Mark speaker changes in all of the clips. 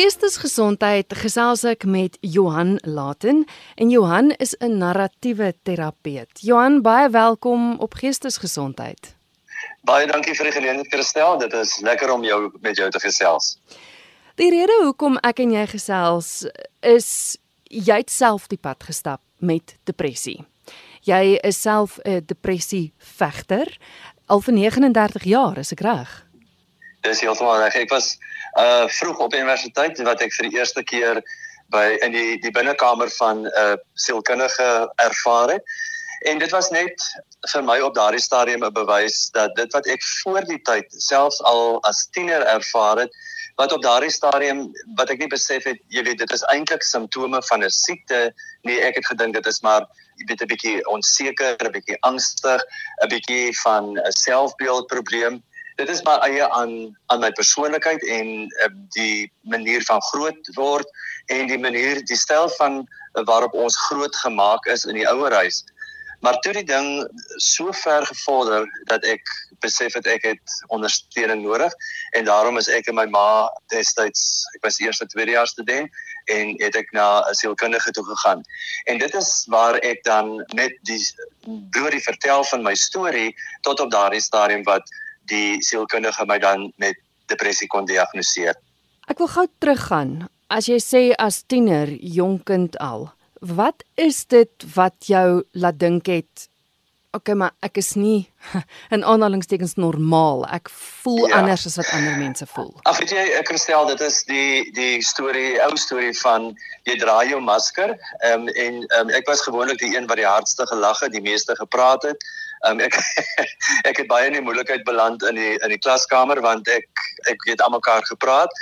Speaker 1: geestesgesondheid gesels ek met Johan Laten en Johan is 'n narratiewe terapeut. Johan, baie welkom op Geestesgesondheid.
Speaker 2: Baie dankie vir die geleentheid Christel. Dit is lekker om jou met jou te gesels.
Speaker 1: Die rede hoekom ek en jy gesels is jy het self die pad gestap met depressie. Jy is self 'n depressie vegter al vir 39 jaar, is ek reg?
Speaker 2: Dis heeltemal reg. Ek was uh vroeg op universiteit wat ek vir die eerste keer by in die die binnekamer van 'n uh, sielkundige ervaar het. En dit was net vir my op daardie stadium 'n bewys dat dit wat ek voor die tyd selfs al as tiener ervaar het, wat op daardie stadium wat ek nie besef het, jy weet, dit is eintlik simptome van 'n siekte. Nee, ek het gedink dit is maar jy weet 'n bietjie onseker, 'n bietjie angstig, 'n bietjie van 'n selfbeeldprobleem dit is maar eie aan aan my persoonlikheid en uh, die manier van groot word en die manier die styl van uh, waarop ons groot gemaak is in die ouer huis. Maar toe die ding so ver gevorder dat ek besef het ek het ondersteuning nodig en daarom is ek en my ma destyds ek was eers 'n tweedejaars student en het ek na 'n sielkundige toe gegaan. En dit is waar ek dan met die deur die vertel van my storie tot op daardie stadium wat die sielkundige my dan met depressie kon diagnoseer.
Speaker 1: Ek wil gou teruggaan. As jy sê as tiener, jonk kind al, wat is dit wat jou laat dink het okay, maar ek is nie in aanhalingstekens normaal. Ek voel ja. anders as wat ander mense voel.
Speaker 2: Ag weet jy, ek stel dit is die die storie, ou storie van jy dra jou masker. Ehm um, en um, ek was gewoonlik die een wat die hardste gelag het, die meeste gepraat het. Um, ek ek het baie in die moeilikheid beland in die in die klaskamer want ek ek het almekaar gepraat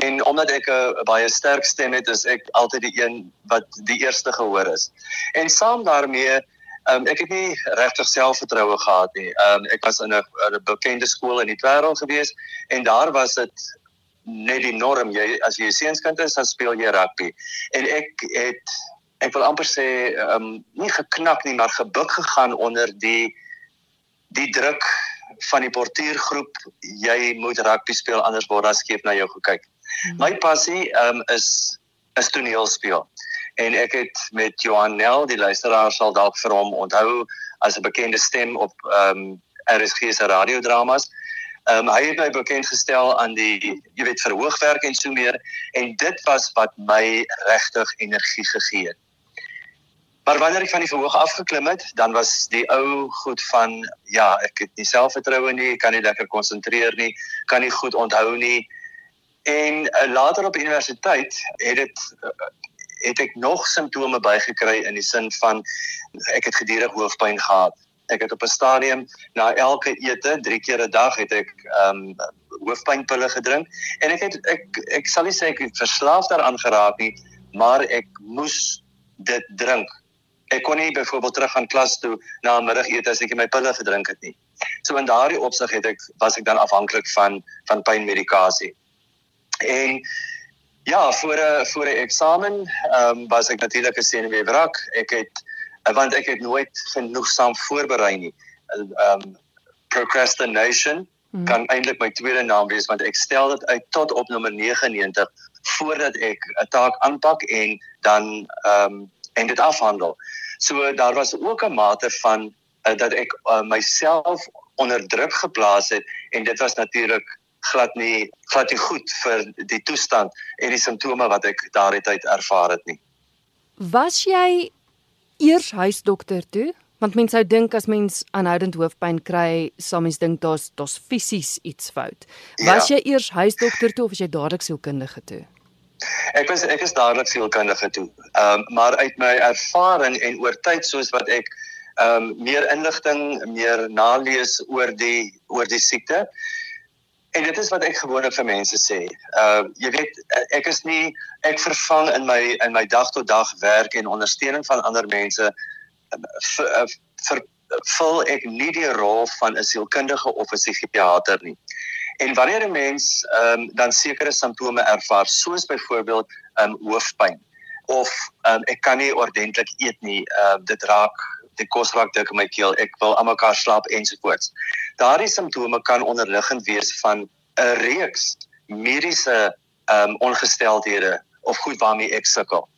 Speaker 2: en omdat ek 'n baie sterk stem het is ek altyd die een wat die eerste gehoor is. En saam daarmee um, ek het nie regtig selfvertroue gehad nie. Um, ek was in 'n bekende skool in die wêreld gewees en daar was dit net die norm jy as jy 'n seunskind is dan speel jy rugby. En ek het ek wil amper sê ehm um, nie geknak nie maar gebuk gegaan onder die die druk van die portuïergroep jy moet rugby speel anders word daar skeef na jou gekyk. Hmm. My passie ehm um, is is toneel speel. En ek het met Johan Nel, die luisteraar sal dalk vir hom onthou as 'n bekende stem op ehm um, RSG se radiodramas. Ehm um, hy het my bekend gestel aan die jy weet verhoogwerk en so meer en dit was wat my regtig energie gegee het. Maar wanneer ek van die verhoog afgeklim het, dan was die ou goed van ja, ek het nie selfvertroue nie, kan nie lekker konsentreer nie, kan nie goed onthou nie. En uh, later op universiteit het dit uh, het ek nog simptome bygekry in die sin van ek het gedurig hoofpyn gehad. Ek het op 'n stadium na elke ete, 3 keer 'n dag het ek ehm um, hoofpynpille gedrink en ek het ek ek sal nie sê ek het verslaaf daaraan geraak nie, maar ek moes dit drink ek kon nie byvoorbeeld terug gaan klas toe na 'n middagete as ek my pille gedrink het nie. So in daardie opsig het ek was ek dan afhanklik van van pynmedikasie. En ja, voor 'n voor 'n eksamen ehm um, was ek natuurlik 'n senuweewrak. Ek het want ek het nooit genoegsaam voorberei nie. Ehm um, procrastination hmm. kan eintlik my tweede naam wees want ek stel dit uit tot op nommer 99 voordat ek 'n taak aanpak en dan ehm um, en dit afhandel. So daar was ook 'n mate van uh, dat ek uh, myself onder druk geplaas het en dit was natuurlik glad nie glad nie goed vir die toestand en die simptome wat ek daardie tyd ervaar het nie.
Speaker 1: Was jy eers huisdokter toe? Want mense sou dink as mens aanhoudend hoofpyn kry, sal mens dink daar's daar's fisies iets fout. Was ja. jy eers huisdokter toe of was jy dadelik sielkundige toe?
Speaker 2: Ek was ek is dadelik sielkundige toe. Ehm um, maar uit my ervaring en oor tyd soos wat ek ehm um, meer inligting, meer nalees oor die oor die siekte. En dit is wat ek gewoonlik vir mense sê. Ehm uh, jy weet ek is nie ek vervang in my in my dag tot dag werk en ondersteuning van ander mense vir vir vul ek nie die rol van 'n sielkundige of 'n psigiater nie. En wanneer 'n mens ehm um, dan sekere simptome ervaar, soos byvoorbeeld ehm um, hoofpyn of ehm um, ek kan nie ordentlik eet nie, ehm uh, dit raak die kos raak dik in my keel, ek wil almekaar slaap ensovoorts. Daardie simptome kan onderliggend wees van 'n reeks mediese um, ongesteldhede of goed waarmee ek sukkel.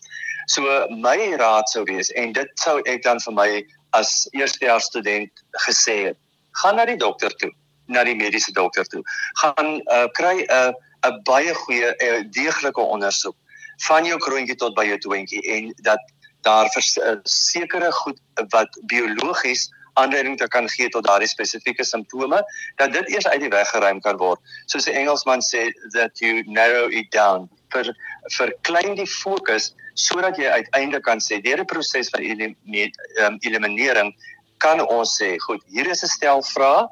Speaker 2: So my raad sou wees en dit sou ek dan vir my as eerstejaars student gesê het, gaan na die dokter toe, na die mediese dokter toe. Gaan uh, kry 'n uh, 'n baie goeie uh, deeglike ondersoek van jou kroontjie tot by jou twentjie en dat daar vers, uh, sekere goed wat biologies aanleiding te kan gee tot daardie spesifieke simptome dat dit eers uit die weg geruim kan word. Soos die Engelsman sê that you narrow it down vir vir klein die fokus sodat jy uiteindelik kan sê deur die proses van ehm, eliminering kan ons sê goed, hier is 'n stel vrae,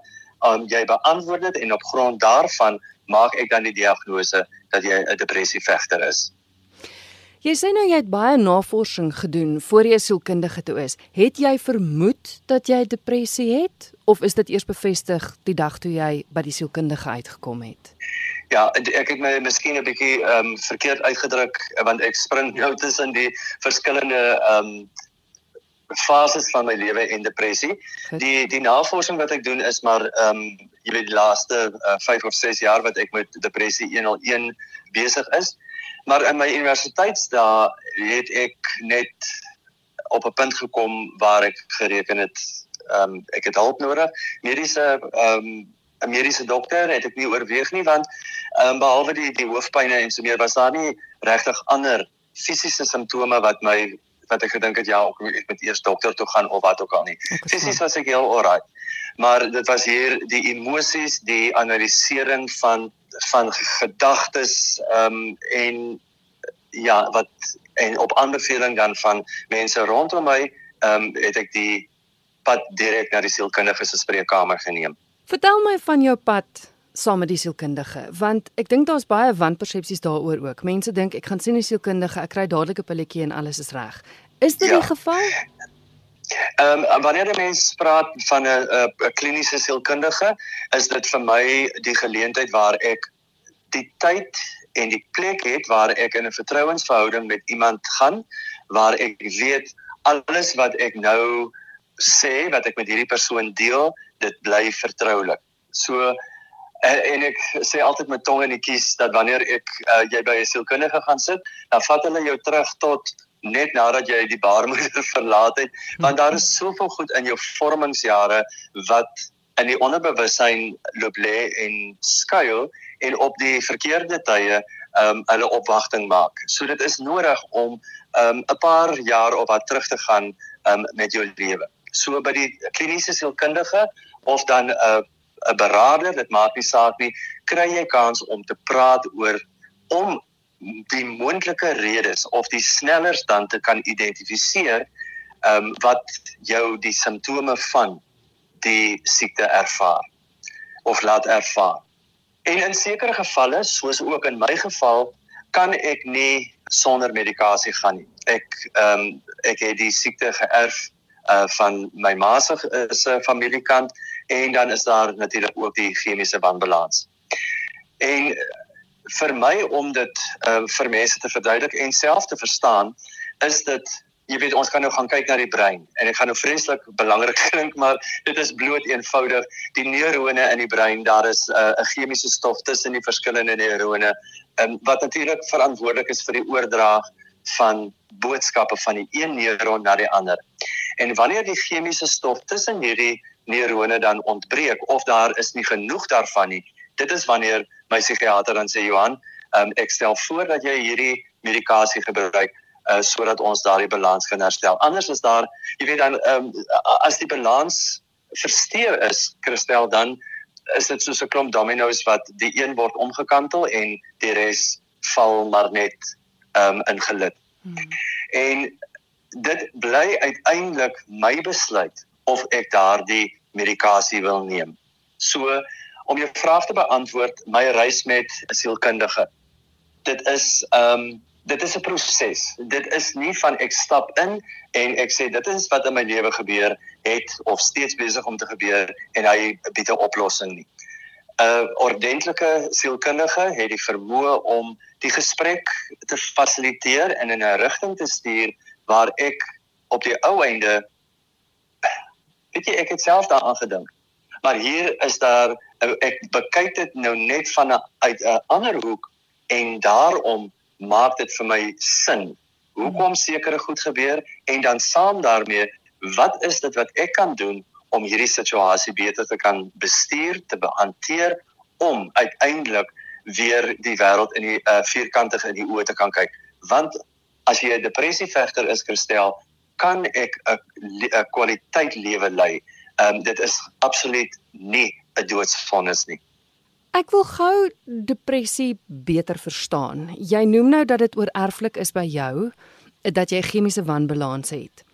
Speaker 2: um, jy beantwoord dit en op grond daarvan maak ek dan die diagnose dat jy 'n depressievegter is.
Speaker 1: Jy sê nou jy het baie navorsing gedoen voor jy sielkundige toe is. Het jy vermoed dat jy depressie het of is dit eers bevestig die dag toe jy by die sielkundige uitgekom het?
Speaker 2: Ja, ek het my miskien 'n bietjie ehm um, verkeerd uitgedruk want ek spring nou tussen die verskillende ehm um, fases van my lewe en depressie. Die die navorsing wat ek doen is maar ehm um, jy weet die laaste uh, 5 of 6 jaar wat ek met depressie 101 besig is. Maar in my universiteitsdae het ek net op 'n punt gekom waar ek gereken het ehm um, ek het hulp nodig. Mediese ehm um, 'n mediese dokter het ek nie oorweeg nie want ehm um, behalwe die die hoofpynne en so meer was daar nie regtig ander fisiese simptome wat my wat ek gedink het ja, ek moet eers dokter toe gaan of wat ook al nie. Fisies was ek heel alright. Maar dit was hier die emosies, die analisering van van gedagtes ehm um, en ja wat en op aanbeveling dan van mense rondom my ehm um, het ek die pad direk na die sielkundige se spreekkamer geneem.
Speaker 1: Vertel my van jou pad saam met die sielkundige want ek dink daar's baie wanpersepsies daaroor ook. Mense dink ek gaan sien 'n sielkundige, ek kry dadelik 'n pilletjie en alles is reg. Is dit ja. die geval?
Speaker 2: Ehm um, wanneer 'n mens praat van 'n 'n kliniese sielkundige, is dit vir my die geleentheid waar ek die tyd en die plek het waar ek in 'n vertrouensverhouding met iemand gaan waar ek weet alles wat ek nou sê wat ek met hierdie persoon deel, dit bly vertroulik. So en, en ek sê altyd met tong in die kies dat wanneer ek uh, jy by 'n sielkundige gaan sit, dan vat hulle jou terug tot net nadat jy die baarmoeder verlaat het want daar is soveel goed in jou vormingsjare wat in die onderbewussyn loop lê en skuil en op die verkeerde tye ehm um, hulle opwagting maak. So dit is nodig om ehm um, 'n paar jaar op wat terug te gaan ehm um, met jou lewe. So by die kliniese sielkundige of dan 'n uh, 'n beraader, dit maak nie saak nie, kry jy kans om te praat oor om die moontlike redes of die sneller dan te kan identifiseer ehm um, wat jou die simptome van die siekte ervaar of laat ervaar. En in sekere gevalle, soos ook in my geval, kan ek nie sonder medikasie gaan nie. Ek ehm um, ek het die siekte geërf uh van my ma se uh, familiekant en dan is daar natuurlik ook die chemiese wanbalans. En vir my om dit uh, vir mense te verduidelik en self te verstaan is dit jy weet ons kan nou gaan kyk na die brein en dit gaan nou vreeslik belangrik klink maar dit is bloot eenvoudig. Die neurone in die brein daar is 'n uh, chemiese stof tussen die verskillende neurone um, wat natuurlik verantwoordelik is vir die oordrag van boodskappe van die een neuron na die ander. En wanneer die chemiese stof tussen hierdie neurone dan ontbreek of daar is nie genoeg daarvan nie dit is wanneer my psigiater dan sê Johan, um, ek stel voor dat jy hierdie medikasie gebruik uh, sodat ons daardie balans kan herstel. Anders is daar, jy weet dan um, as die balans versteur is, Christel dan is dit soos 'n klomp dominos wat die een word omgekantel en die res val maar net um, in gelid. Hmm. En dit bly uiteindelik my besluit of ek daardie medikasie wil neem. So om jou vraag te beantwoord, my reis met 'n sielkundige. Dit is ehm um, dit is 'n proses. Dit is nie van ek stap in en ek sê dit is wat in my lewe gebeur het of steeds besig om te gebeur en hy bied 'n oplossing nie. 'n Ordentlike sielkundige het die vermoë om die gesprek te fasiliteer en in 'n rigting te stuur waar ek op die ou einde weet jy ek het self daaraan gedink. Maar hier is daar ek bekyk dit nou net van 'n uit 'n ander hoek en daarom maak dit vir my sin. Hoekom sekere goed gebeur en dan saam daarmee wat is dit wat ek kan doen om hierdie situasie beter te kan bestuur te behanteer om uiteindelik weer die wêreld in die uh, vierkantige in die oë te kan kyk? Want as jy 'n depressievegter is Christel kan ek 'n kwaliteit lewe lei. Um, dit is absoluut nie 'n doodsvonnis nie
Speaker 1: Ek wil gou depressie beter verstaan. Jy noem nou dat dit oorerflik is by jou, dat jy chemiese wanbalans het.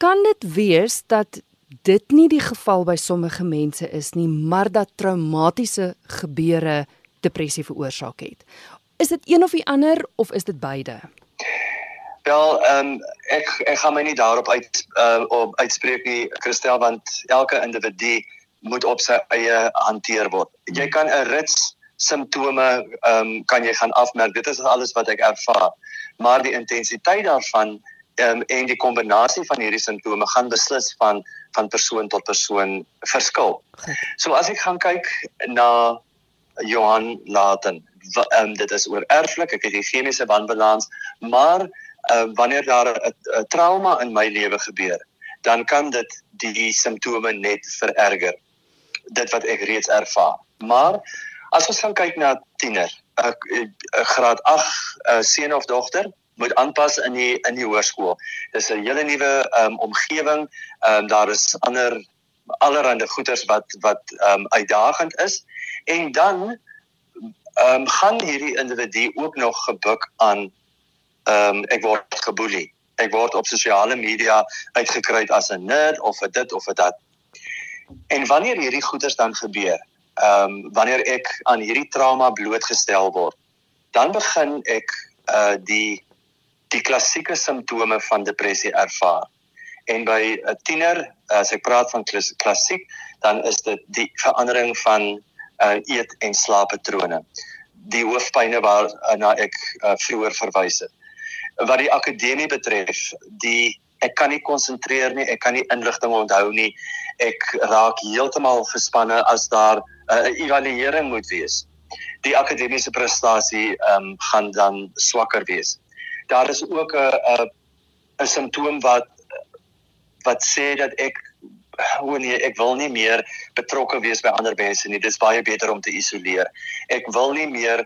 Speaker 1: Kan dit wees dat dit nie die geval by sommige mense is nie, maar dat traumatiese gebeure depressie veroorsaak het? Is dit een of die ander of is dit beide?
Speaker 2: Wel, ehm um, ek ek gaan my nie daarop uit uh, op uitspreek nie, Christel, want elke individu moet op sy eie hanteer word. Jy kan 'n rits simptome ehm um, kan jy gaan afmerk. Dit is alles wat ek ervaar. Maar die intensiteit daarvan ehm um, en die kombinasie van hierdie simptome gaan beslis van van persoon tot persoon verskil. So as ek gaan kyk na Johan Laten, ehm um, dit is oor erflik, ek het die chemiese wanbalans, maar ehm um, wanneer daar 'n trauma in my lewe gebeur, dan kan dit die simptome net vererger dit wat ek reeds ervaar. Maar as ons gaan kyk na tiener, 'n graad 8 'n seun of dogter moet aanpas in die in die hoërskool. Dis 'n hele nuwe um, omgewing. Um, daar is ander allerlei goeters wat wat um, uitdagend is en dan ehm um, gaan hierdie individu ook nog gebuk aan ehm um, ek word geboelie. Ek word op sosiale media uitgekry as 'n nerd of 'n dit of 'n dat. En wanneer hierdie goeters dan gebeur, ehm um, wanneer ek aan hierdie trauma blootgestel word, dan begin ek uh die die klassieke simptome van depressie ervaar. En by 'n tiener, as ek praat van klassiek, dan is dit die verandering van uh eet en slaappatrone. Die hoofpynne waarna ek uh, vroeër verwys het. Wat die akademie betref, die ek kan nie konsentreer nie, ek kan nie inligting onthou nie. Ek raak heeltemal gespanne as daar 'n uh, evaluering moet wees. Die akademiese prestasie ehm um, gaan dan swakker wees. Daar is ook 'n 'n 'n simptoom wat wat sê dat ek hoe nee, ek wil nie meer betrokke wees by ander mense nie. Dit is baie beter om te isoleer. Ek wil nie meer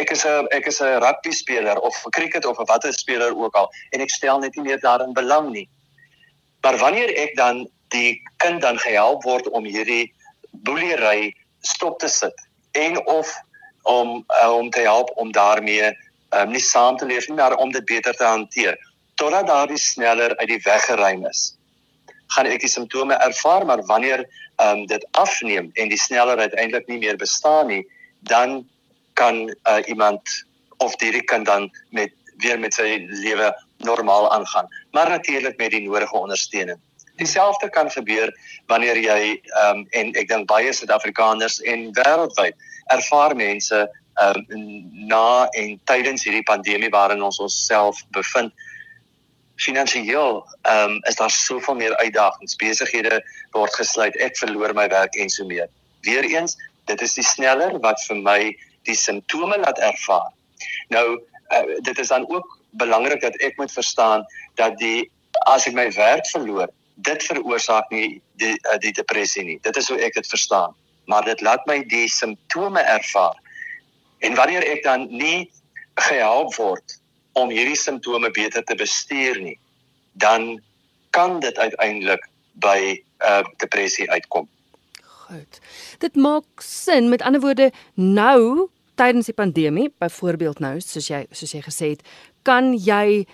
Speaker 2: ek is 'n ek is 'n rugby speler of 'n cricket of 'n watter speler ook al en ek stel net nie meer daarin belang nie. Maar wanneer ek dan die kind dan gehelp word om hierdie boelery stop te sit en of om uh, om te help om daarmee um, nie saam te leef nie maar om dit beter te hanteer. Totdat daardie sneller uit die weg geruim is gaan ek die simptome ervaar maar wanneer um, dit afneem en die sneller uiteindelik nie meer bestaan nie dan kan uh, iemand of die kan dan met weer met sy lewe normaal aangaan. Maar natuurlik met die nodige ondersteuning dieselfde kan gebeur wanneer jy ehm um, en ek dink baie Suid-Afrikaners en wêreldwyd ervaar mense ehm um, na en tydens hierdie pandemie waarin ons onsself bevind. Finansiëel ehm um, is daar soveel meer uitdagings. Besighede word gesluit. Ek verloor my werk en so meer. Weer eens dit is die sneller wat vir my die simptome laat ervaar. Nou uh, dit is dan ook belangrik dat ek moet verstaan dat die as ek my werk verloor dit veroorsaak nie die uh, die depressie nie. Dit is hoe ek dit verstaan. Maar dit laat my die simptome ervaar. En wanneer ek dan nie gehelp word om hierdie simptome beter te bestuur nie, dan kan dit uiteindelik by uh, depressie uitkom.
Speaker 1: Goed. Dit maak sin. Met ander woorde, nou tydens die pandemie, byvoorbeeld nou, soos jy soos jy gesê het, kan jy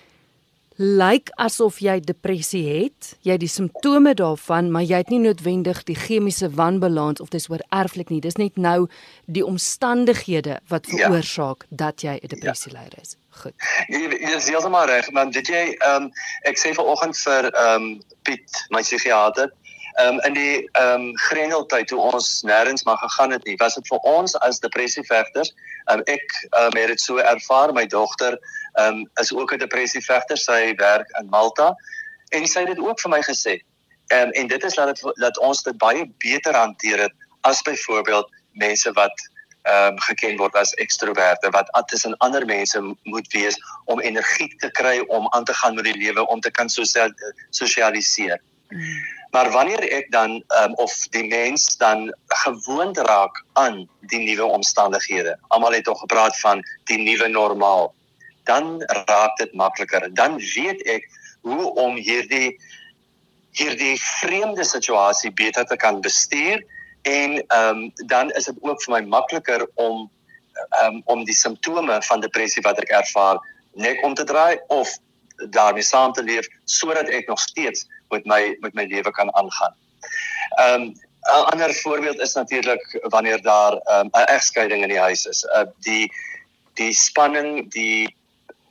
Speaker 1: lyk asof jy depressie het, jy het die simptome daarvan, maar jy het nie noodwendig die chemiese wanbalans of dis oor erflik nie. Dis net nou die omstandighede wat ja. veroorsaak ja. dat jy 'n depressie ly is. Goed.
Speaker 2: Jy, jy is heeltemal reg, man. Dit jy ehm um, ek sê vanoggend vir ehm um, Piet, my psigiater, ehm um, in die ehm um, grendeltyd toe ons nêrens mag gegaan het nie, was dit vir ons as depressievegters Um, ek um, het dit so ervaar my dogter um, is ook 'n depressievegter sy werk in Malta en sy het dit ook vir my gesê um, en dit is dat dit dat ons dit baie beter hanteer het as byvoorbeeld mense wat ehm um, geken word as ekstroverte wat tussen ander mense moet wees om energie te kry om aan te gaan met die lewe om te kan sosialiseer. Mm. Maar wanneer ek dan um, of die mens dan gewoond raak aan die nuwe omstandighede. Almal het al gepraat van die nuwe normaal. Dan raak dit makliker. Dan weet ek hoe om hierdie hierdie vreemde situasie beter te kan bestuur en ehm um, dan is dit ook vir my makliker om ehm um, om die simptome van depressie wat ek ervaar net om te draai of daarmee saam te leef sodat ek nog steeds met my met my lewe kan aangaan. Ehm um, 'n ander voorbeeld is natuurlik wanneer daar ehm, 'n um, egskeiding in die huis is. Uh die die spanning, die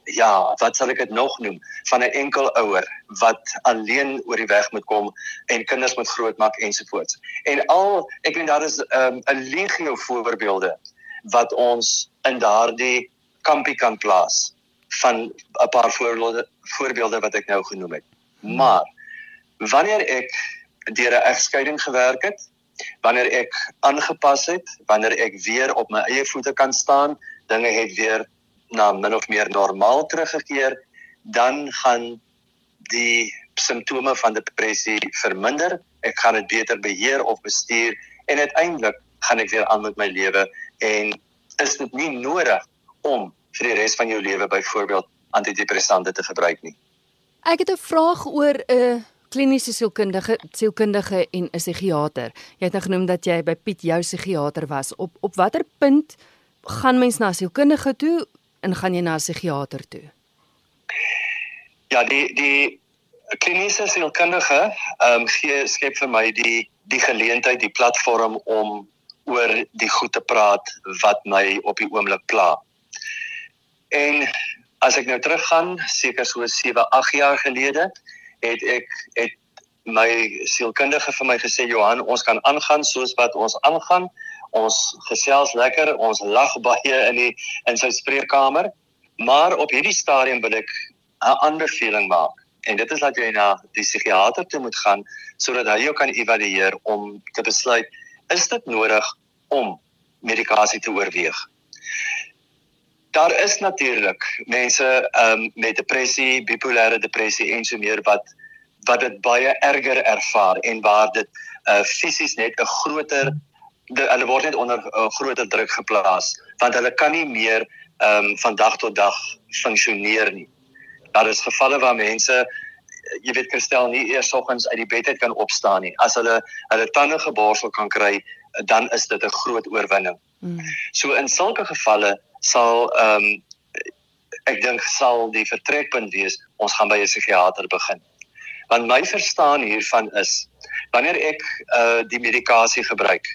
Speaker 2: ja, wat sal ek dit nog noem van 'n enkel ouer wat alleen oor die weg moet kom en kinders moet grootmaak ensovoorts. En al ek weet daar is 'n um, legio voorbeelde wat ons in daardie kampie kan plaas van 'n paar voorbeelde voorbeelde wat ek nou genoem het. Maar wanneer ek deur 'n egskeiding gewerk het, wanneer ek aangepas het, wanneer ek weer op my eie voete kan staan, dinge het weer na min of meer normaal teruggekeer, dan gaan die simptome van depressie verminder. Ek gaan dit beter beheer of bestuur en uiteindelik gaan ek weer aan met my lewe en is dit nie nodig om vir die res van jou lewe byvoorbeeld antidepressante te gebruik nie.
Speaker 1: Ek het 'n vraag oor 'n kliniese sielkundige, sielkundige en 'n psigiater. Jy het nou genoem dat jy by Piet jou psigiater was. Op op watter punt gaan mens na sielkundige toe en gaan jy na 'n psigiater toe?
Speaker 2: Ja, die die kliniese sielkundige ehm um, gee skep vir my die die geleentheid, die platform om oor die goed te praat wat my op die oomblik pla. En as ek nou teruggaan, seker so 7, 8 jaar gelede, het ek het my sielkundige vir my gesê Johan, ons kan aangaan soos wat ons aangaan. Ons gesels lekker, ons lag baie in die in sy spreekkamer, maar op hierdie stadium wil ek 'n aanbeveling maak. En dit is dat jy na die psigiater toe moet gaan sodat hy jou kan evalueer om te besluit is dit nodig om medikasie te oorweeg. Daar is natuurlik mense um, met depressie, bipolêre depressie en so meer wat wat dit baie erger ervaar en waar dit uh, fisies net 'n groter de, hulle word net onder uh, groter druk geplaas want hulle kan nie meer um, van dag tot dag funksioneer nie. Daar is gevalle waar mense jy weet Christel nie eers soggens uit die bed uit kan opstaan nie. As hulle hulle tande geborsel kan kry, dan is dit 'n groot oorwinning. Mm. So in sulke gevalle sal ehm um, ek dink sal die vertrekpunt wees ons gaan by 'n psigiater begin. Want my verstaan hiervan is wanneer ek uh die medikasie gebruik,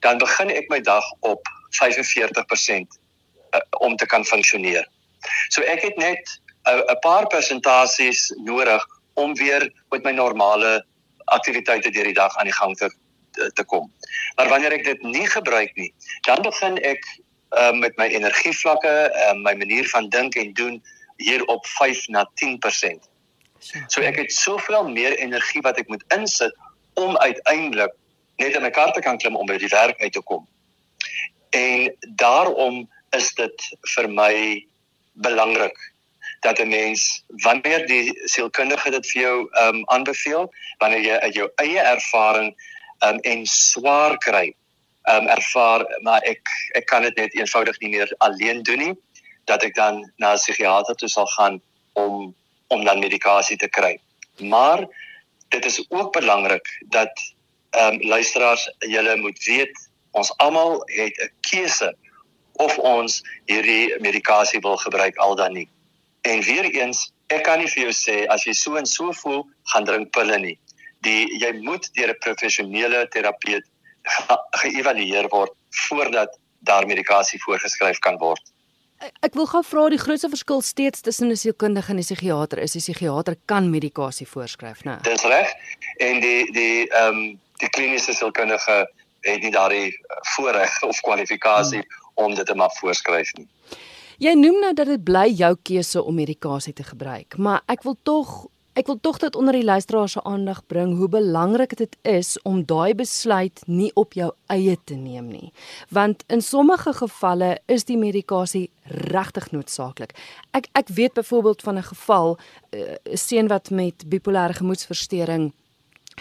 Speaker 2: dan begin ek my dag op 45% uh, om te kan funksioneer. So ek het net 'n uh, paar persentasies nodig om weer met my normale aktiwiteite deur die dag aan die gang te te kom. Maar wanneer ek dit nie gebruik nie, dan begin ek uh, met my energievlakke, uh, my manier van dink en doen hier op 5 na 10%. So ek het soveel meer energie wat ek moet insit om uiteindelik net in my kar te kan klim om by die werk uit te kom. En daarom is dit vir my belangrik dat 'n mens wanneer die sielkundige dit vir jou ehm um, aanbeveel, wanneer jy uit jou eie ervaring um, en swaar kry. Um ervaar maar ek ek kan dit net eenvoudig nie meer alleen doen nie dat ek dan na 'n psigiater toe sal gaan om om dan medikasie te kry. Maar dit is ook belangrik dat ehm um, luisteraars julle moet weet ons almal het 'n keuse of ons hierdie medikasie wil gebruik al dan nie. En weer eens, ek kan nie vir jou sê as jy so en so voel, gaan drink pille nie die jy moet deur 'n professionele terapeut geëvalueer ge word voordat daar medikasie voorgeskryf kan word.
Speaker 1: Ek wil gou vra die grootste verskil steeds tussen 'n sielkundige en 'n psigiater is die psigiater kan medikasie voorskryf, né?
Speaker 2: Dis reg. En die die ehm um, die kliniese sielkundige het nie daardie voorreg of kwalifikasie hmm. om dit te mag voorskryf nie.
Speaker 1: Jy noem nou dat dit bly jou keuse om medikasie te gebruik, maar ek wil tog Ek wil tog dit onder die luisteraars se aandag bring hoe belangrik dit is om daai besluit nie op jou eie te neem nie. Want in sommige gevalle is die medikasie regtig noodsaaklik. Ek ek weet byvoorbeeld van 'n geval eh, 'n uh, seun wat met bipolêre gemoedstoornis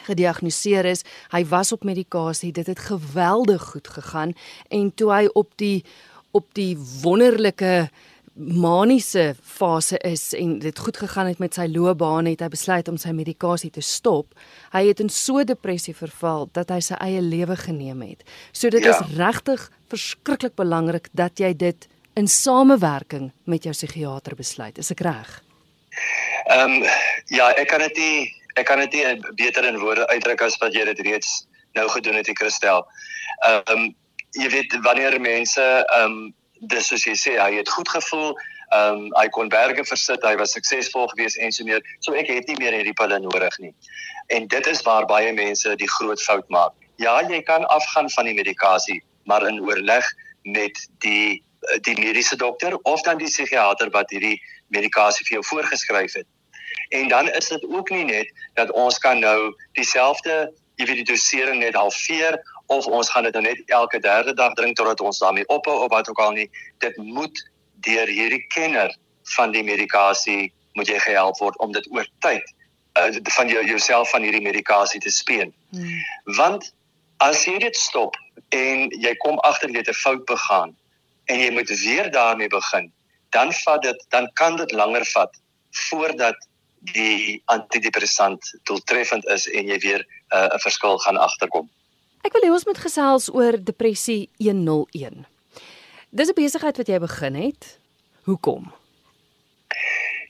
Speaker 1: gediagnoseer is. Hy was op medikasie. Dit het geweldig goed gegaan en toe hy op die op die wonderlike maniese fase is en dit goed gegaan het met sy loopbaan het hy besluit om sy medikasie te stop. Hy het in so depressie verval dat hy sy eie lewe geneem het. So dit ja. is regtig verskriklik belangrik dat jy dit in samewerking met jou psigiater besluit. Is ek reg?
Speaker 2: Ehm um, ja, ek kan dit nie ek kan dit nie beter in woorde uitdruk as wat jy dit reeds nou gedoen het, Christel. Ehm um, jy weet wanneer mense ehm um, dis soos jy sê, hy het goed gevoel, ehm um, hy kon berge versit, hy was suksesvol geweest en so meer. So ek het nie meer hierdie pille nodig nie. En dit is waar baie mense die groot fout maak. Ja, jy kan afgaan van die medikasie, maar in oorleg met die die mediese dokter of dan die psigiater wat hierdie medikasie vir jou voorgeskryf het. En dan is dit ook nie net dat ons kan nou dieselfde, jy weet die dosering net halveer of ons gaan dit nou net elke derde dag drink totdat ons daarmee ophou of wat ook al nie. Dit moet deur hierdie kenner van die medikasie moet jy gehelp word om dit oor tyd uh, van jou jouself van hierdie medikasie te speen. Hmm. Want as jy dit stop en jy kom agter jy het 'n fout begaan en jy moet weer daarmee begin, dan vat dit dan kan dit langer vat voordat die antidepressant doeltreffend is en jy weer uh, 'n uh, verskil gaan agterkom.
Speaker 1: Ek wil hê ons moet gesels oor depressie 101. Dis 'n besigheid wat jy begin het. Hoekom?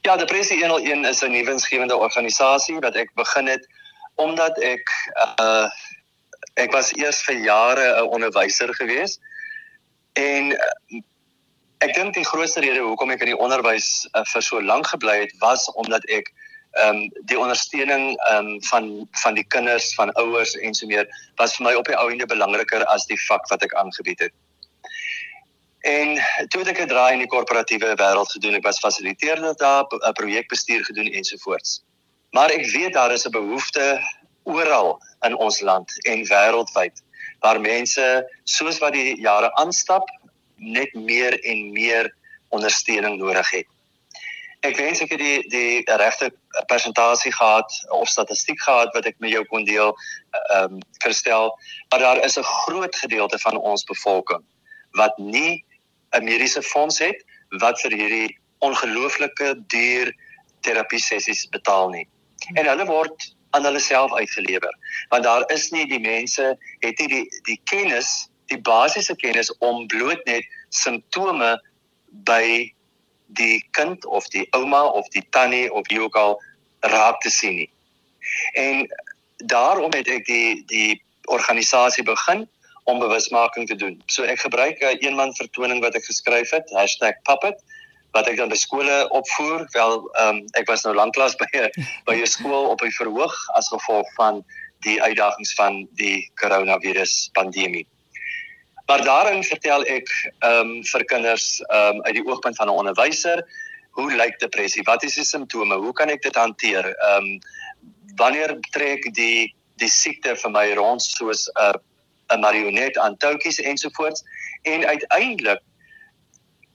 Speaker 2: Ja, depressie 101 is 'n nuwensgewende organisasie wat ek begin het omdat ek uh ek was eers vir jare 'n onderwyser gewees en uh, ek dink die grootste rede hoekom ek in die onderwys uh, vir so lank gebly het was omdat ek ehm um, die ondersteuning ehm um, van van die kinders, van ouers en so meer was vir my op die ou ende belangriker as die vak wat ek aangebied het. En toe het ek 'n draai in die korporatiewe wêreld gedoen. Ek was fasiliteerder daar, 'n projekbestuur gedoen ensovoorts. Maar ek weet daar is 'n behoefte oral in ons land en wêreldwyd waar mense soos wat die jare aanstap net meer en meer ondersteuning nodig het. Ek wens ek het die die regte persentasie gehad of statistiek gehad wat ek met jou kon deel ehm um, verstel, maar daar is 'n groot gedeelte van ons bevolking wat nie 'n mediese fonds het wat vir hierdie ongelooflike duur terapie sessies betaal nie. En hulle word aan hulle self uitgelewer want daar is nie die mense het nie die die kennis die basiese kennis om bloot net simptome by die kind of die ouma of die tannie of wie ook al raak te sien nie. En daarom het ek die die organisasie begin om bewusmaking te doen. So ek gebruik 'n eenman vertoning wat ek geskryf het, #puppet wat ek dan by skole opvoer. Wel, ehm um, ek was nou lanklaas by 'n by 'n skool op 'n verhoog as gevolg van die uitdagings van die koronavirus pandemie. Maar daarin vertel ek ehm um, vir kinders ehm um, uit die oogpunt van 'n onderwyser, hoe lyk depressie? Wat is die simptome? Hoe kan ek dit hanteer? Ehm um, wanneer trek die die siekte vir my rond soos 'n 'n marionet aan touwtjies ensovoorts? En uiteindelik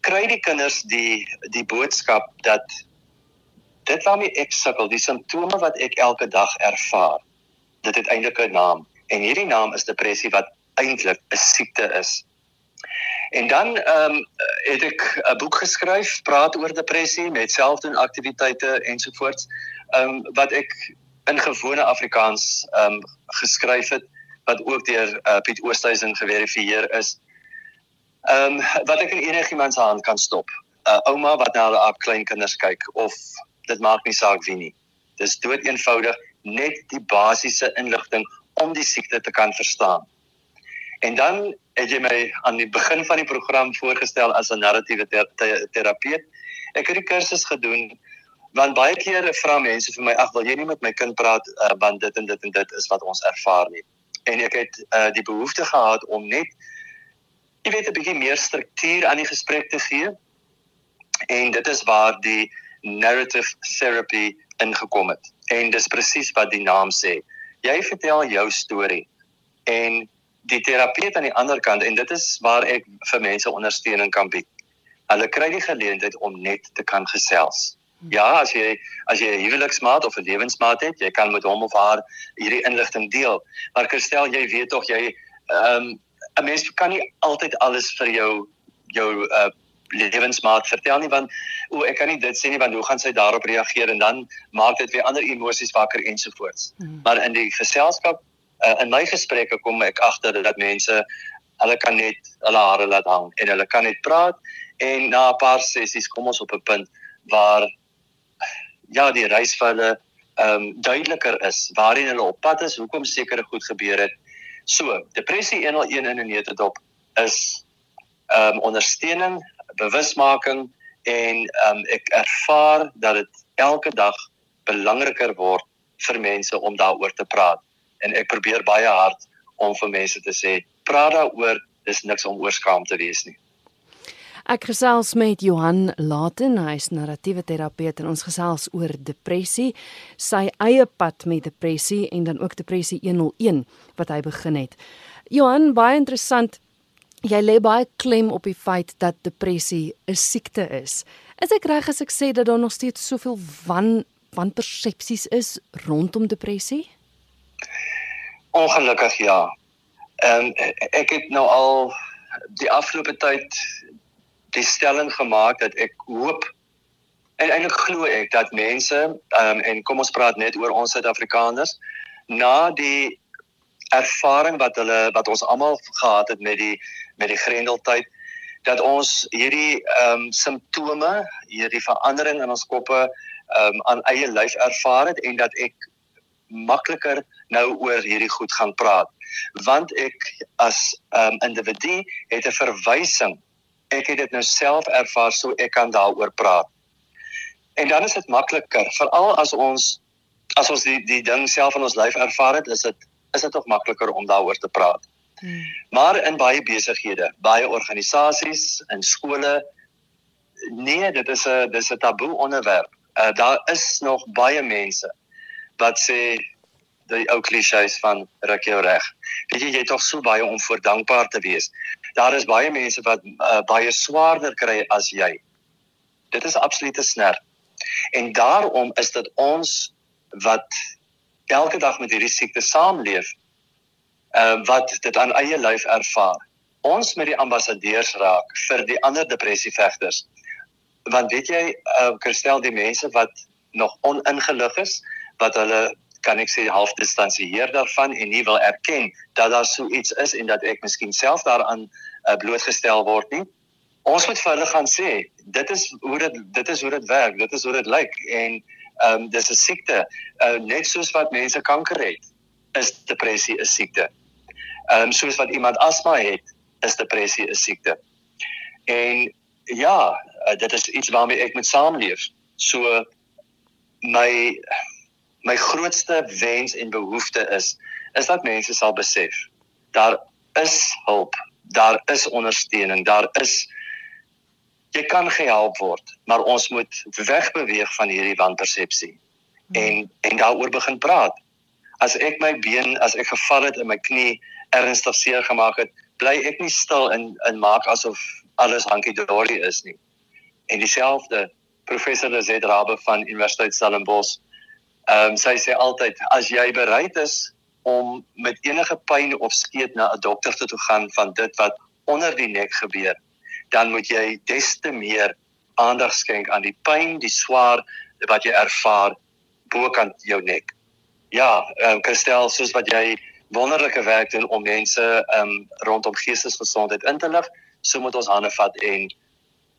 Speaker 2: kry die kinders die die boodskap dat dit waarmee ek sukkel, die simptome wat ek elke dag ervaar, dit het eintlik 'n naam. En hierdie naam is depressie wat eintlik 'n siekte is. En dan ehm um, het ek 'n boek geskryf, praat oor depressie met selfdoen aktiwiteite ensovoorts. Ehm um, wat ek in gewone Afrikaans ehm um, geskryf het wat ook deur uh, Piet Oosthuizen geverifieer is. Ehm um, wat ek in enigiemand se hand kan stop. 'n uh, Ouma wat na haar kleinkinders kyk of dit maak nie saak wie nie. Dis dood eenvoudig net die basiese inligting om die siekte te kan verstaan. En dan het jy my aan die begin van die program voorgestel as 'n narratiewe ter ter terapeut. Ek het die kursus gedoen want baie kere vra mense vir my ag wil jy nie met my kind praat uh, want dit en dit en dit is wat ons ervaar nie. En ek het uh, die behoefte gehad om net jy weet 'n bietjie meer struktuur aan die gesprek te gee. En dit is waar die narrative therapy ingekom het. En dis presies wat die naam sê. Jy vertel jou storie en die terapeut aan die ander kant en dit is waar ek vir mense ondersteuning kan bied. Hulle kry die geleentheid om net te kan gesels. Ja, as jy as jy 'n huweliksmaat of 'n lewensmaat het, jy kan met hom of haar hierdie inligting deel. Maar Christel, jy weet tog jy ehm um, 'n mens kan nie altyd alles vir jou jou uh lewensmaat vertel nie want o ek kan nie dit sê nie want hoe gaan sy daarop reageer en dan maak dit weer ander emosies wakker ensovoorts. Hmm. Maar in die geselskap uh, in my gesprekke kom ek agter dat mense hulle kan net hulle hare laat hang en hulle kan net praat en na 'n paar sessies kom ons op 'n punt waar ja, die reis vir hulle ehm um, duideliker is waarheen hulle op pad is, hoekom sekere goed gebeur het. So, depressie 101 in 'n neutedop is ehm um, ondersteuning, bewusmaking en ehm um, ek ervaar dat dit elke dag belangriker word vir mense om daaroor te praat. En ek probeer baie hard om vir mense te sê, praat daaroor, dis niks om oor skaam te wees nie.
Speaker 1: Ek gesels met Johan Laten, hy is narratiewe terapeut en ons gesels oor depressie, sy eie pad met depressie en dan ook depressie 101 wat hy begin het. Johan, baie interessant. Jy lê baie klem op die feit dat depressie 'n siekte is. Is ek reg as ek sê dat daar nog steeds soveel wan wanpersepsies is rondom depressie?
Speaker 2: Ongelukkig ja. Ehm ek het nou al die afgelope tyd die stelling gemaak dat ek hoop en eintlik glo ek dat mense um, en kom ons praat net oor ons Suid-Afrikaners na die ervaring wat hulle wat ons almal gehad het met die met die grendeltyd dat ons hierdie ehm um, simptome, hierdie verandering in ons koppe ehm um, aan eie lyf ervaar het en dat ek makliker nou oor hierdie goed gaan praat want ek as 'n um, individu het 'n verwysing ek het dit nou self ervaar so ek kan daaroor praat. En dan is dit makliker, veral as ons as ons die die ding self in ons lyf ervaar het, is dit is dit ook makliker om daaroor te praat. Hmm. Maar in baie besighede, baie organisasies, in skole, nee, dit is 'n dis 'n taboe onderwerp. Uh, daar is nog baie mense wat sê die ou klisjées van ruk jou reg. Weet jy jy het tog so baie om voor dankbaar te wees daar is baie mense wat uh, baie swaarder kry as jy. Dit is absolute sner. En daarom is dit ons wat elke dag met hierdie siekte saamleef, uh wat dit aan eie lyf ervaar. Ons met die ambassadeurs raak vir die ander depressievegters. Want weet jy, uh Christel, die mense wat nog oningelig is, wat hulle kan ek sê half distansieer daarvan en nie wil erken dat daar so iets is en dat ek miskien self daaraan uh, blootgestel word nie. Ons moet vir hulle gaan sê, dit is hoe dit dit is hoe dit werk, dit is hoe dit lyk en ehm um, dis 'n siekte. Uh, net soos wat mense kanker het, is depressie 'n siekte. Ehm um, soos wat iemand asma het, is depressie 'n siekte. En ja, uh, dit is iets waarmee ek moet saamleef. So my my grootste wens en behoefte is is dat mense sal besef daar is hulp, daar is ondersteuning, daar is jy kan gehelp word, maar ons moet wegbeweeg van hierdie wanpersepsie en en daaroor begin praat. As ek my been, as ek geval het en my knie ernstig seer gemaak het, bly ek nie stil en en maak asof alles hankie dory is nie. En dieselfde professor Zed Rabbe van Universiteit Stellenbosch Ehm um, sy sê altyd as jy bereid is om met enige pyn of skeet na 'n dokter toe te gaan van dit wat onder die nek gebeur, dan moet jy des te meer aandag skenk aan die pyn, die swaar wat jy ervaar bokant jou nek. Ja, ehm um, Christel, soos wat jy wonderlike werk doen om mense ehm um, rondom geestesgesondheid in te lig, so moet ons hande vat en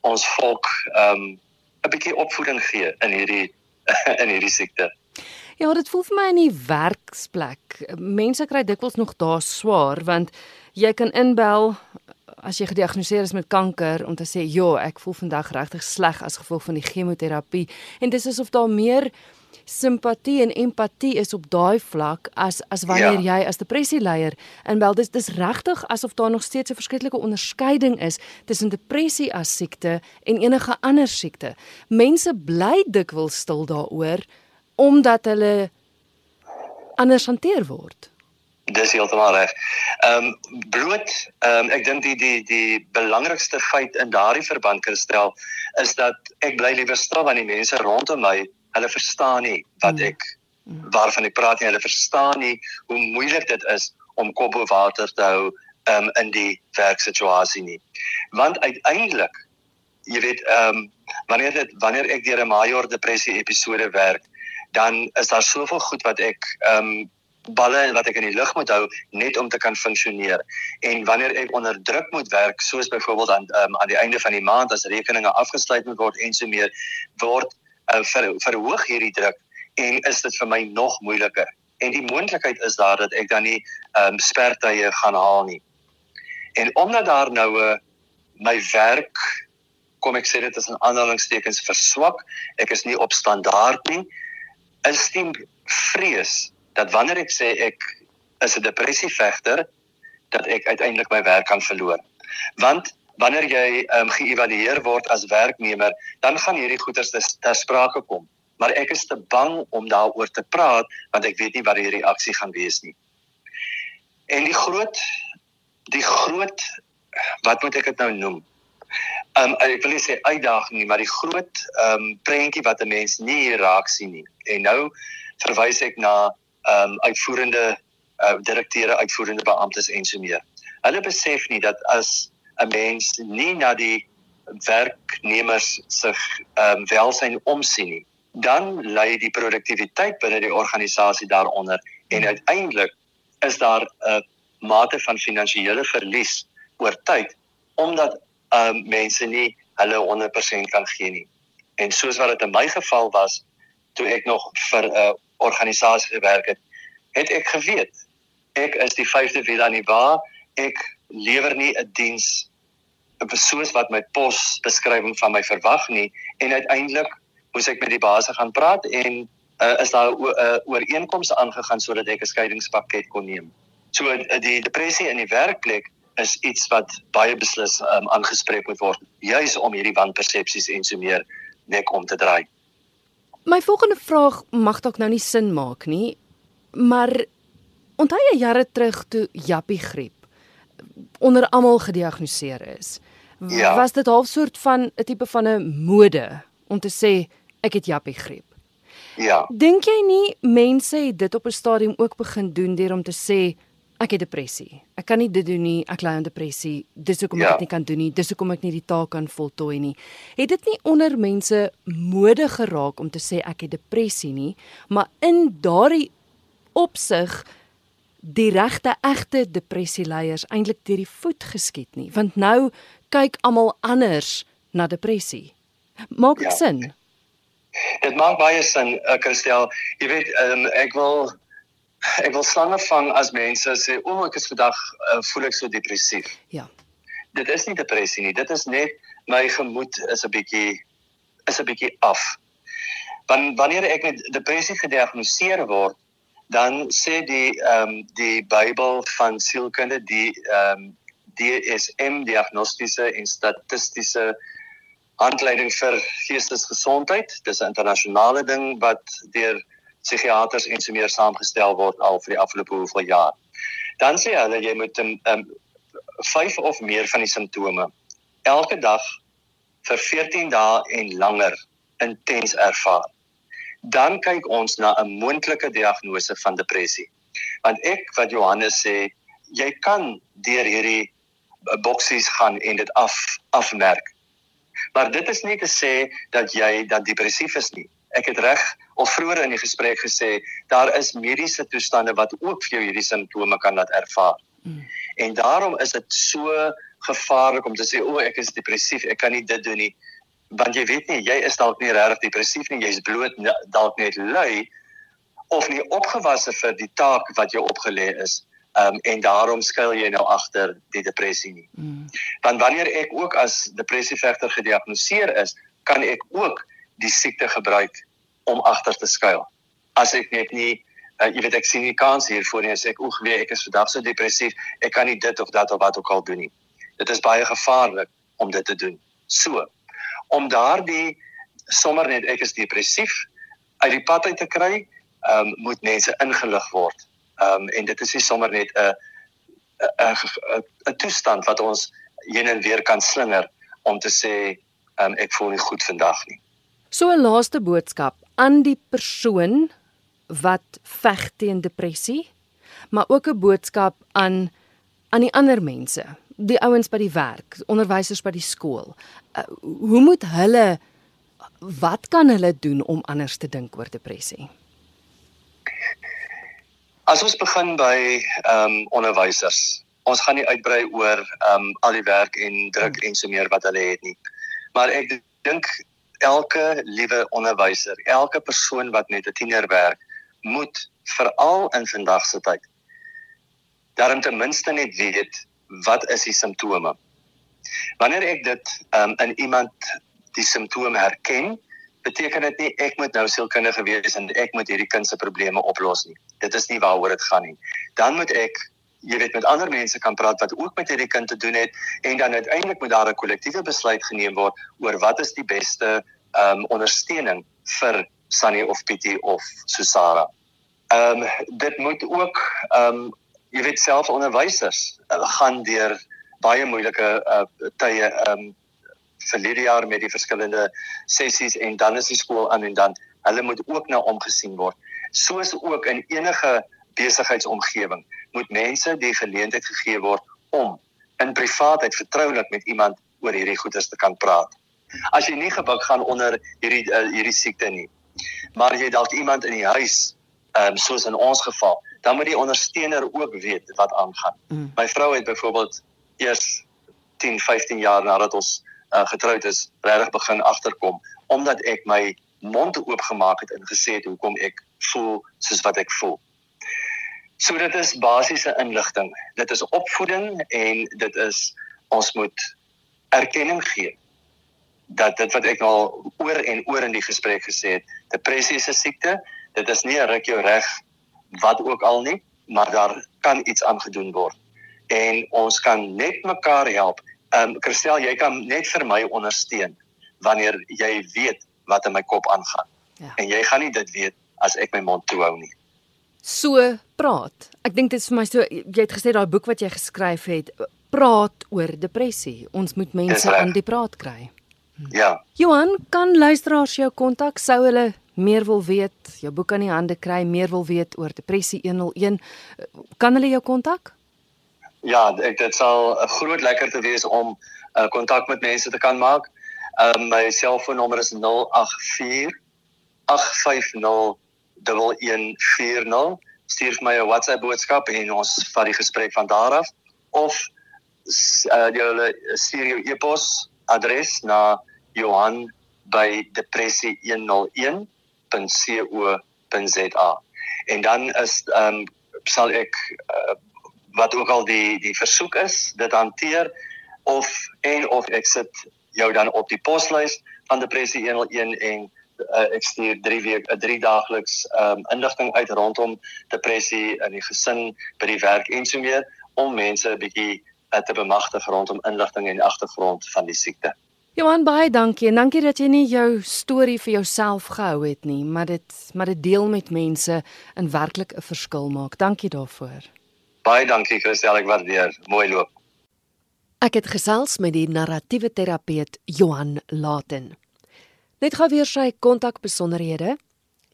Speaker 2: ons volk ehm um, 'n bietjie opvoeding gee in hierdie in hierdie siekte.
Speaker 1: Ja, dit voel vir my in die werksplek. Mense kry dikwels nog daar swaar want jy kan inbel as jy gediagnoseer is met kanker om te sê, "Ja, ek voel vandag regtig sleg as gevolg van die chemoterapie." En dis asof daar meer simpatie en empatie is op daai vlak as as wanneer ja. jy as depressieleier inbel. Dis dis regtig asof daar nog steeds 'n verskeidelike onderskeiding is tussen depressie as siekte en enige ander siekte. Mense bly dikwels stil daaroor omdat hulle anders hanteer word.
Speaker 2: Dis heeltemal reg. Ehm um, bloot ehm um, ek dink die die die belangrikste feit in daardie verband kristel is dat ek bly liewer stil want die mense rondom my, hulle verstaan nie wat mm. ek waarvan ek praat nie. Hulle verstaan nie hoe moeilik dit is om kop bo water te hou um, in die werksituasie nie. Want uiteindelik, jy weet, ehm um, wanneer dit wanneer ek deur 'n major depressie episode werk, dan is daar soveel goed wat ek ehm um, balle wat ek in die lug moet hou net om te kan funksioneer. En wanneer ek onder druk moet werk, soos byvoorbeeld aan um, aan die einde van die maand as rekeninge afgesluit moet word en so meer, word uh, ver, verhoog hierdie druk en is dit vir my nog moeiliker. En die moontlikheid is daar dat ek dan nie ehm um, spertye gaan haal nie. En omdat daar nou 'n uh, eh, my werk kom ek sê dit is in aanhalingstekens verswak, ek is nie op standaard nie. Is die vrees dat wanneer ek sê ek is 'n depressievegter dat ek uiteindelik my werk kan verloor. Want wanneer jy um, geëvalueer word as werknemer, dan gaan hierdie goeters ter sprake kom maar ek is te bang om daaroor te praat want ek weet nie wat die reaksie gaan wees nie. En die groot die groot wat moet ek dit nou noem? Um ek wil nie sê uitdaging nie, maar die groot um prentjie wat 'n mens nie raak sien nie. En nou verwys ek na um uitvoerende uh, direkteure, uitvoerende beamptes en so meer. Hulle besef nie dat as 'n mens nie na die werknemers se um welsyn omsien nie, dan lê die produktiwiteit binne die organisasie daaronder en uiteindelik is daar 'n mate van finansiële verlies oor tyd omdat um, mense nie hulle 100% kan gee nie. En soos wat dit in my geval was toe ek nog vir 'n uh, organisasie gewerk het, het ek geweet ek is die vyfde wiel aan die wa, ek lewer nie 'n diens soos wat my posbeskrywing van my verwag nie en uiteindelik moes ek met die baas gaan praat en uh, is daar 'n uh, ooreenkoms aangegaan sodat ek 'n skeiingspakket kon neem. So die depressie in die werkplek is iets wat baie beslis um, aangespreek moet word juis om hierdie wanpersepsies en so meer nek om te draai.
Speaker 1: My volgende vraag mag dalk nou nie sin maak nie, maar onthou jy jare terug toe Jappie griep onder almal gediagnoseer is? Ja. Was dit half soort van 'n tipe van 'n mode om te sê ek het jappie griep.
Speaker 2: Ja.
Speaker 1: Dink jy nie mense het dit op 'n stadium ook begin doen deur om te sê ek het depressie. Ek kan nie dit doen nie. Ek ly aan depressie. Dis hoekom ja. ek dit nie kan doen nie. Dis hoekom ek nie die taak kan voltooi nie. Het dit nie onder mense mode geraak om te sê ek het depressie nie, maar in daardie opsig die regte egte depressieleiers eintlik deur die voet geskiet nie, want nou kyk almal anders na depressie. Maak dit ja. sin?
Speaker 2: Dit maak baie sin, uh, Christel. Jy weet, um, ek wil ek wil slange vang as mense sê, "O, ek is vandag uh, voel ek so depressief."
Speaker 1: Ja.
Speaker 2: Dit is nie depressie nie. Dit is net my gemoed is 'n bietjie is 'n bietjie af. Want wanneer ek met depressie gediagnoseer word, dan sê die ehm um, die Bybel van sielkunde die ehm um, DSM diagnostiese en statistiese handleiding vir geestesgesondheid. Dis 'n internasionale ding wat deur psigiaters en so meer saamgestel word al vir die afgelope hoeveel jaar. Dan sê hulle jy moet 'n um, ehm, 5 of meer van die simptome elke dag vir 14 dae en langer intens ervaar. Dan kyk ons na 'n moontlike diagnose van depressie. Want ek wat Johannes sê, jy kan deur hierdie boksies gaan en dit af afmerk. Maar dit is nie te sê dat jy dan depressief is nie. Ek het reg of vroeër in die gesprek gesê daar is mediese toestande wat ook vir jou hierdie simptome kan laat ervaar. Mm. En daarom is dit so gevaarlik om te sê o, ek is depressief, ek kan nie dit doen nie. Want jy weet nie, jy is dalk nie regtig depressief nie, jy's bloot dalk net lui of nie opgewasse vir die taak wat jou opgelê is um, en daarom skuil jy nou agter die depressie nie. Mm. Want wanneer ek ook as depressievegter gediagnoseer is, kan ek ook die siekte gebruik om agter te skuil. As ek net nie uh, jy weet ek sien nie kans hiervoor nie as ek oeg weet ek is vandag so depressief, ek kan nie dit of dat of wat ook al doen nie. Dit is baie gevaarlik om dit te doen. So, om daardie sommer net ek is depressief uit die pad uit te kry, um, moet mense ingelig word. Ehm um, en dit is nie sommer net 'n 'n 'n toestand wat ons heen en weer kan slinger om te sê ehm um, ek voel nie goed vandag nie.
Speaker 1: So 'n laaste boodskap aan die persoon wat veg teen depressie, maar ook 'n boodskap aan aan die ander mense, die ouens by die werk, onderwysers by die skool. Uh, hoe moet hulle wat kan hulle doen om anders te dink oor depressie?
Speaker 2: As ons begin by ehm um, onderwysers. Ons gaan nie uitbrei oor ehm um, al die werk en druk en so meer wat hulle het nie. Maar ek dink elke liewe onderwyser, elke persoon wat met 'n tiener werk, moet veral in vandag se tyd daarom ten minste net weet wat is die simptome. Wanneer ek dit um, in iemand die simptome herken, beteken dit nie ek moet nou sielkundige wees en ek moet hierdie kind se probleme oplos nie. Dit is nie waaroor dit gaan nie. Dan moet ek jy weet met ander mense kan praat wat ook met hierdie kind te doen het en dan uiteindelik moet daar 'n kollektiewe besluit geneem word oor wat is die beste ehm um, ondersteuning vir Sunny of Pietie of Susara. Ehm um, dit moet ook ehm um, jy weet self onderwysers gaan deur baie moeilike uh, tye ehm um, verlede jaar met die verskillende sessies en dan is die skool aan en dan hulle moet ook na omgesien word. Soos ook in enige besigheidsomgewing moet mense die geleentheid gegee word om in privaatheid vertroulik met iemand oor hierdie goeders te kan praat. As jy nie gebuk gaan onder hierdie uh, hierdie siekte nie, maar jy dalk iemand in die huis, ehm um, soos in ons geval, dan moet die ondersteuner ook weet wat aangaan. Mm. My vrou het byvoorbeeld eers 10, 15 jaar nadat ons uh, getroud is, regtig begin agterkom omdat ek my mond oopgemaak het en gesê het hoekom ek voel soos wat ek voel. So dit is basiese inligting. Dit is opvoeding en dit is ons moet erkenning gee dat dit wat ek al oor en oor in die gesprek gesê het, depressie is 'n siekte. Dit is nie 'n ruk jou reg wat ook al nie, maar daar kan iets aangedoen word. En ons kan net mekaar help Ehm um, Christel, jy kan net vir my ondersteun wanneer jy weet wat in my kop aangaan. Ja. En jy gaan nie dit weet as ek my mond toe hou nie.
Speaker 1: So praat. Ek dink dit is vir my so jy het gesê daai boek wat jy geskryf het, praat oor depressie. Ons moet mense aan die praat kry.
Speaker 2: Hm. Ja.
Speaker 1: Johan, kan luisteraars jou kontak sou hulle meer wil weet, jou boek aan die hande kry, meer wil weet oor depressie 101, kan hulle jou kontak?
Speaker 2: ja, ek dit sal 'n groot lekkerte wees om uh, kontak uh, met mense te kan maak. Ehm uh, my selfoonnommer is 084 850 1140. Stuur vir my 'n WhatsApp boodskap en ons vat die gesprek van daar af of uh, jy stuur jou e-pos adres na Johan by depressie101.co.za. En dan is ehm um, sal ek uh, wat ook al die die versoek is, dit hanteer of en of ek sit jou dan op die poslys van depressie 101 en uh, ek stuur 3 week 'n uh, 3 daagliks um, inligting uit rondom depressie in die gesin, by die werk en so meer om mense 'n bietjie uh, te bemagtig rondom inligting en agtergrond van die siekte.
Speaker 1: Johan baie dankie en dankie dat jy nie jou storie vir jouself gehou het nie, maar dit maar dit deel met mense en werklik 'n verskil maak. Dankie daarvoor.
Speaker 2: Baie dankie Christel, ek waardeer. Mooi loop.
Speaker 1: Ek het gesels met die narratiewe terapeut Johan Laten. Net gou weer sy kontakbesonderhede.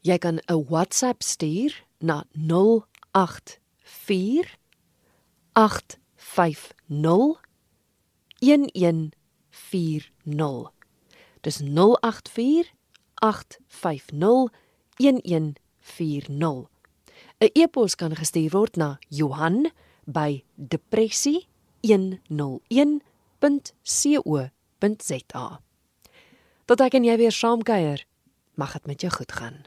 Speaker 1: Jy kan 'n WhatsApp stuur na 084 850 1140. Dis 084 850 1140. 'n E-pos kan gestuur word na Johan@depressie101.co.za. Tot ek en jy weer saamkuier, mag dit met jou goed gaan.